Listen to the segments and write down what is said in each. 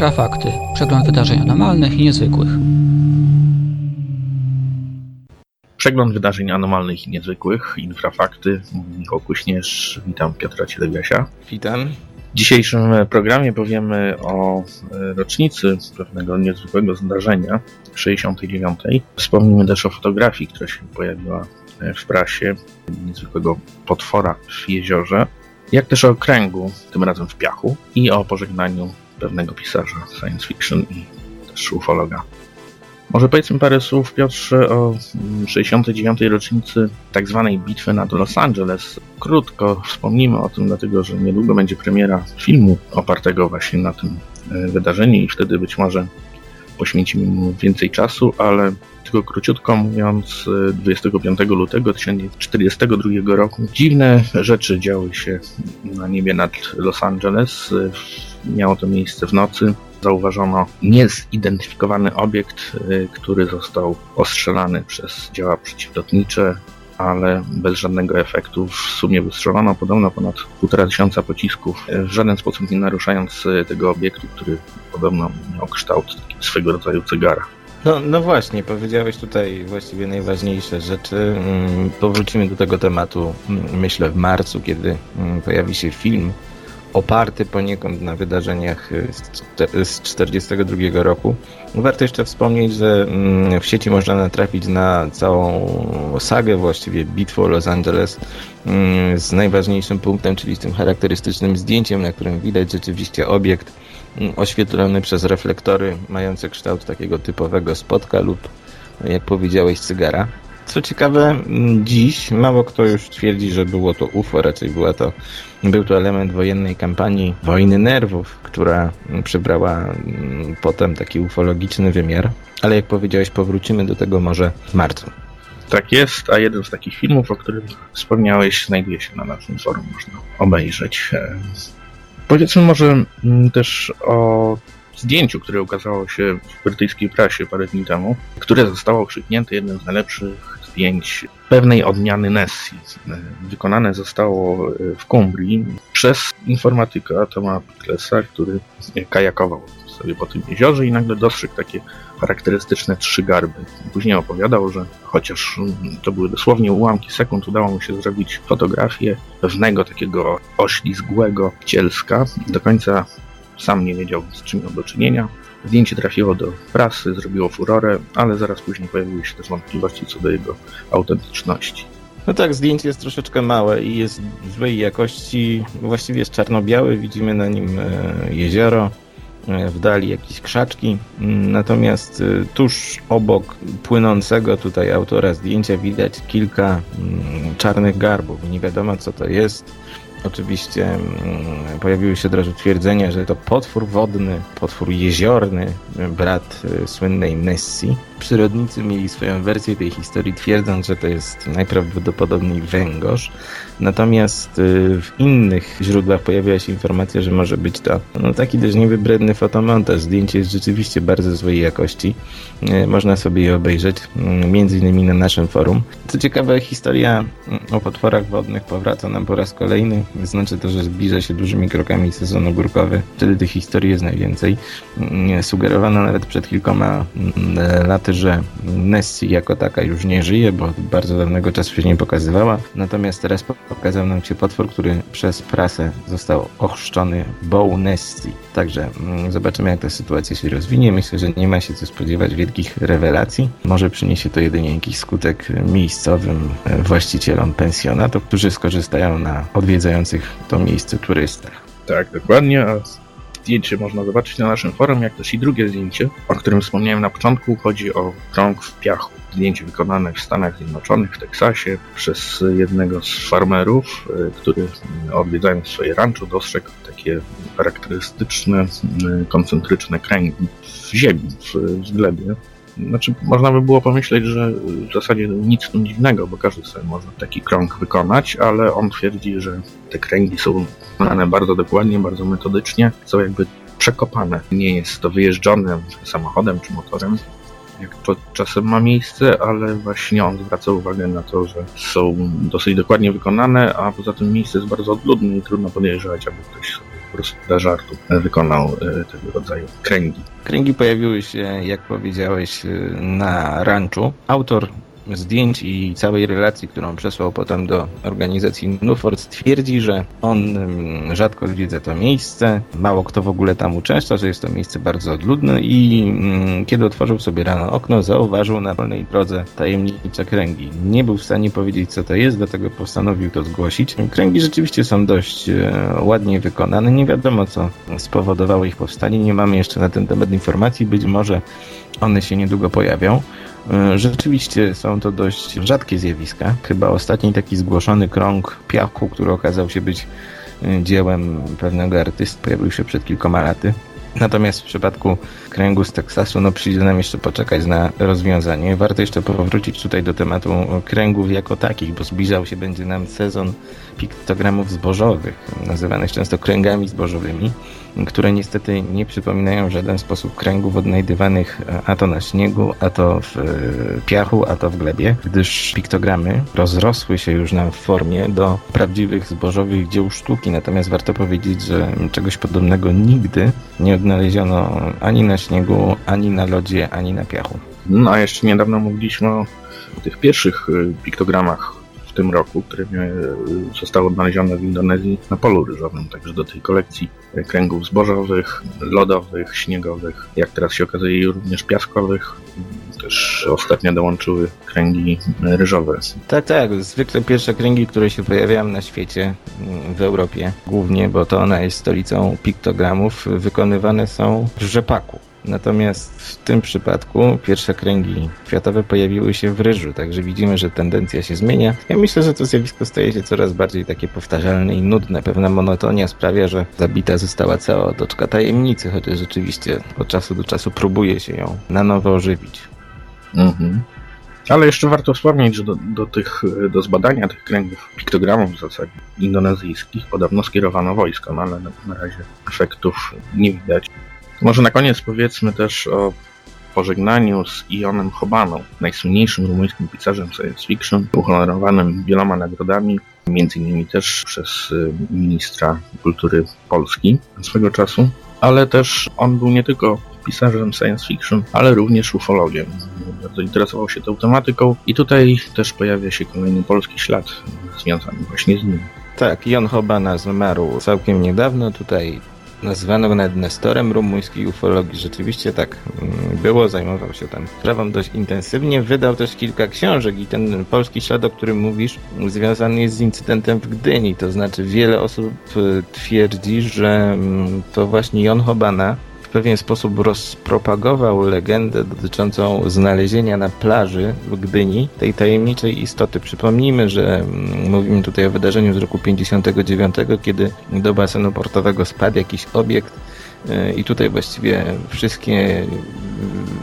Infrafakty. Przegląd wydarzeń anormalnych i niezwykłych. Przegląd wydarzeń anormalnych i niezwykłych. Infrafakty. Michał Kuśnierz. Witam Piotra Cielebiasia. Witam. W dzisiejszym programie powiemy o e, rocznicy pewnego niezwykłego zdarzenia 69. Wspomnimy też o fotografii, która się pojawiła e, w prasie niezwykłego potwora w jeziorze, jak też o kręgu, tym razem w piachu i o pożegnaniu pewnego pisarza science fiction i też ufologa. Może powiedzmy parę słów, Piotrze, o 69. rocznicy tak zwanej bitwy nad Los Angeles. Krótko wspomnimy o tym, dlatego że niedługo będzie premiera filmu opartego właśnie na tym e, wydarzeniu i wtedy być może poświęcimy mu więcej czasu, ale tylko króciutko mówiąc, 25 lutego 1942 roku dziwne rzeczy działy się na niebie nad Los Angeles. Miało to miejsce w nocy. Zauważono niezidentyfikowany obiekt, który został ostrzelany przez działa przeciwlotnicze, ale bez żadnego efektu. W sumie wystrzelono podobno ponad 1,5 tysiąca pocisków, w żaden sposób nie naruszając tego obiektu, który podobno miał kształt swego rodzaju cygara. No, no właśnie, powiedziałeś tutaj właściwie najważniejsze rzeczy. Mm, powrócimy do tego tematu, mm, myślę, w marcu, kiedy mm, pojawi się film oparty poniekąd na wydarzeniach z 1942 roku. Warto jeszcze wspomnieć, że w sieci można natrafić na całą sagę właściwie bitwy o Los Angeles z najważniejszym punktem, czyli z tym charakterystycznym zdjęciem, na którym widać rzeczywiście obiekt oświetlony przez reflektory mające kształt takiego typowego spotka lub, jak powiedziałeś, cygara. Co ciekawe, dziś mało kto już twierdzi, że było to UFO, raczej była to, był to element wojennej kampanii wojny nerwów, która przybrała potem taki ufologiczny wymiar. Ale jak powiedziałeś, powrócimy do tego może w marcu. Tak jest, a jeden z takich filmów, o którym wspomniałeś, znajduje się na naszym forum, można obejrzeć. Powiedzmy może też o zdjęciu, które ukazało się w brytyjskiej prasie parę dni temu, które zostało okrzyknięte jednym z najlepszych zdjęć pewnej odmiany Nessie. Wykonane zostało w Kumbrii przez informatyka Toma Picklesa, który kajakował sobie po tym jeziorze i nagle dostrzegł takie charakterystyczne trzy garby. Później opowiadał, że chociaż to były dosłownie ułamki sekund, udało mu się zrobić fotografię pewnego takiego oślizgłego cielska. Do końca sam nie wiedział, z czym miał do czynienia. Zdjęcie trafiło do prasy, zrobiło furorę, ale zaraz później pojawiły się też wątpliwości co do jego autentyczności. No tak, zdjęcie jest troszeczkę małe i jest złej jakości. Właściwie jest czarno-biały, widzimy na nim e, jezioro, w dali jakieś krzaczki. Natomiast y, tuż obok płynącego tutaj autora zdjęcia widać kilka mm, czarnych garbów. Nie wiadomo co to jest. Oczywiście mm, pojawiły się od razu twierdzenia, że to potwór wodny, potwór jeziorny, brat y, słynnej Nessie. Przyrodnicy mieli swoją wersję tej historii, twierdząc, że to jest najprawdopodobniej węgorz. Natomiast y, w innych źródłach pojawiła się informacja, że może być to no, taki dość niewybredny fotomontaż. Zdjęcie jest rzeczywiście bardzo złej jakości. Y, można sobie je obejrzeć, między innymi na naszym forum. Co ciekawe, historia o potworach wodnych powraca nam po raz kolejny. Znaczy to, że zbliża się dużymi krokami sezon ogórkowy. Wtedy tych historii jest najwięcej. Sugerowano nawet przed kilkoma laty że Nessie jako taka już nie żyje, bo od bardzo dawnego czasu się nie pokazywała. Natomiast teraz pokazał nam się potwór, który przez prasę został ochrzczony Bow Nessie. Także mm, zobaczymy, jak ta sytuacja się rozwinie. Myślę, że nie ma się co spodziewać wielkich rewelacji. Może przyniesie to jedynie jakiś skutek miejscowym właścicielom pensjonatu, którzy skorzystają na odwiedzających to miejsce turystach. Tak, dokładnie. A zdjęcie można zobaczyć na naszym forum, jak też i drugie zdjęcie, o którym wspomniałem na początku. Chodzi o krąg w piachu. Zdjęcie wykonane w Stanach Zjednoczonych, w Teksasie, przez jednego z farmerów, y, który odwiedzając swoje rancho dostrzegł takie charakterystyczne, y, koncentryczne kręgi w ziemi, w glebie. Znaczy, można by było pomyśleć, że w zasadzie nic tym dziwnego, bo każdy sobie może taki krąg wykonać, ale on twierdzi, że te kręgi są wykonane bardzo dokładnie, bardzo metodycznie, są jakby przekopane. Nie jest to wyjeżdżone samochodem czy motorem, jak to czasem ma miejsce, ale właśnie on zwraca uwagę na to, że są dosyć dokładnie wykonane, a poza tym miejsce jest bardzo odludne i trudno podejrzewać, aby ktoś sobie po prostu dla żartu wykonał e, tego rodzaju kręgi. Kręgi pojawiły się, jak powiedziałeś, na ranczu. Autor zdjęć i całej relacji, którą przesłał potem do organizacji Nuford, twierdzi, że on mm, rzadko odwiedza to miejsce, mało kto w ogóle tam uczęszcza, że jest to miejsce bardzo odludne i mm, kiedy otworzył sobie rano okno, zauważył na wolnej drodze tajemnicze kręgi. Nie był w stanie powiedzieć, co to jest, dlatego postanowił to zgłosić. Kręgi rzeczywiście są dość e, ładnie wykonane, nie wiadomo, co spowodowało ich powstanie, nie mamy jeszcze na ten temat informacji, być może one się niedługo pojawią. E, rzeczywiście są to dość rzadkie zjawiska. Chyba ostatni taki zgłoszony krąg piachu, który okazał się być e, dziełem pewnego artysty, pojawił się przed kilkoma laty. Natomiast w przypadku kręgu z Teksasu, no przyjdzie nam jeszcze poczekać na rozwiązanie. Warto jeszcze powrócić tutaj do tematu kręgów jako takich, bo zbliżał się będzie nam sezon piktogramów zbożowych, nazywanych często kręgami zbożowymi które niestety nie przypominają w żaden sposób kręgów odnajdywanych a to na śniegu, a to w e, piachu, a to w glebie, gdyż piktogramy rozrosły się już nam w formie do prawdziwych zbożowych dzieł sztuki. Natomiast warto powiedzieć, że czegoś podobnego nigdy nie odnaleziono ani na śniegu, ani na lodzie, ani na piachu. No a jeszcze niedawno mówiliśmy o tych pierwszych e, piktogramach tym roku, które zostały odnalezione w Indonezji na polu ryżowym, także do tej kolekcji kręgów zbożowych, lodowych, śniegowych, jak teraz się okazuje również piaskowych, też ostatnio dołączyły kręgi ryżowe. Tak, tak. Zwykle pierwsze kręgi, które się pojawiają na świecie, mm, w Europie głównie, bo to ona jest stolicą piktogramów, wykonywane są w rzepaku. Natomiast w tym przypadku pierwsze kręgi kwiatowe pojawiły się w ryżu, także widzimy, że tendencja się zmienia. Ja myślę, że to zjawisko staje się coraz bardziej takie powtarzalne i nudne. Pewna monotonia sprawia, że zabita została cała otoczka tajemnicy, chociaż rzeczywiście od czasu do czasu próbuje się ją na nowo ożywić. Mhm. Ale jeszcze warto wspomnieć, że do, do, tych, do zbadania tych kręgów piktogramów w zasadzie indonezyjskich podobno skierowano wojsko, no ale na, na razie efektów nie widać. Może na koniec powiedzmy też o pożegnaniu z Ionem Hobaną, najsłynniejszym rumuńskim pisarzem science fiction, uhonorowanym wieloma nagrodami, innymi też przez y, ministra kultury Polski swego czasu, ale też on był nie tylko pisarzem science fiction, ale również ufologiem. Bardzo interesował się tą tematyką i tutaj też pojawia się kolejny polski ślad związany właśnie z nim. Tak, Jon Hobana zmarł całkiem niedawno. Tutaj Nazywano go nawet Nestorem rumuńskiej ufologii. Rzeczywiście tak mm, było, zajmował się tam sprawą dość intensywnie. Wydał też kilka książek i ten polski ślad, o którym mówisz, związany jest z incydentem w Gdyni. To znaczy wiele osób e, twierdzi, że mm, to właśnie Jon Hobana pewien sposób rozpropagował legendę dotyczącą znalezienia na plaży w Gdyni tej tajemniczej istoty. Przypomnijmy, że mm, mówimy tutaj o wydarzeniu z roku 59, kiedy do basenu portowego spadł jakiś obiekt e, i tutaj właściwie wszystkie,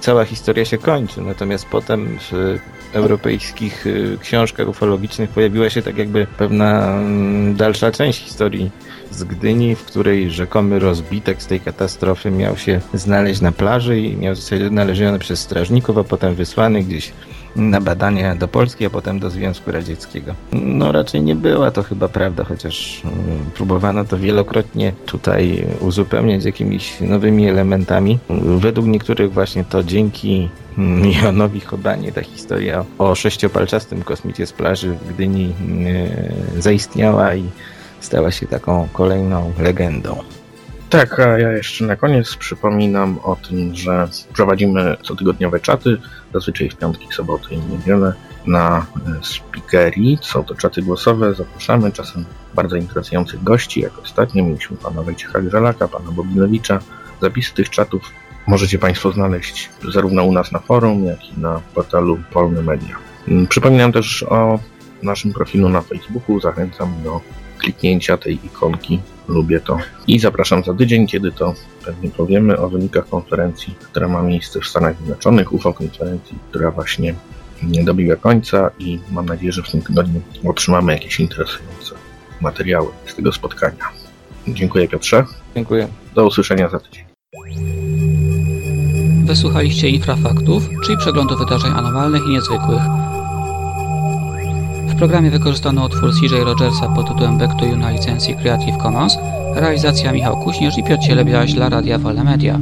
cała historia się kończy. Natomiast potem w europejskich e, książkach ufologicznych pojawiła się tak jakby pewna mm, dalsza część historii z Gdyni, w której rzekomy rozbitek z tej katastrofy miał się znaleźć na plaży i miał zostać odnaleziony przez strażników, a potem wysłany gdzieś na badania do Polski, a potem do Związku Radzieckiego. No raczej nie była to chyba prawda, chociaż mm, próbowano to wielokrotnie tutaj uzupełniać jakimiś nowymi elementami. Według niektórych właśnie to dzięki Jonowi Chobanie ta historia o sześciopalczastym kosmicie z plaży w Gdyni mm, zaistniała i stała się taką kolejną legendą. Tak, a ja jeszcze na koniec przypominam o tym, że prowadzimy cotygodniowe czaty, zazwyczaj w piątki, soboty i niedzielę na e, speakerii. Są to czaty głosowe, zapraszamy czasem bardzo interesujących gości, jak ostatnio mieliśmy pana Wojciecha Grzelaka, pana Bobinowicza. Zapisy tych czatów możecie Państwo znaleźć zarówno u nas na forum, jak i na portalu Polny Media. Mm, przypominam też o naszym profilu na Facebooku. Zachęcam do kliknięcia tej ikonki. Lubię to. I zapraszam za tydzień, kiedy to pewnie powiemy o wynikach konferencji, która ma miejsce w Stanach Zjednoczonych, UFO konferencji, która właśnie nie dobiega końca i mam nadzieję, że w tym tygodniu otrzymamy jakieś interesujące materiały z tego spotkania. Dziękuję Piotrze. Dziękuję. Do usłyszenia za tydzień. Wysłuchaliście infrafaktów, czyli przeglądu wydarzeń anormalnych i niezwykłych. Programie wykorzystano utwór CJ Rogersa pod tytułem Back to You na licencji Creative Commons, realizacja Michał Kuśnierz i Piotr Cielebiaś dla Radia Wolne Media.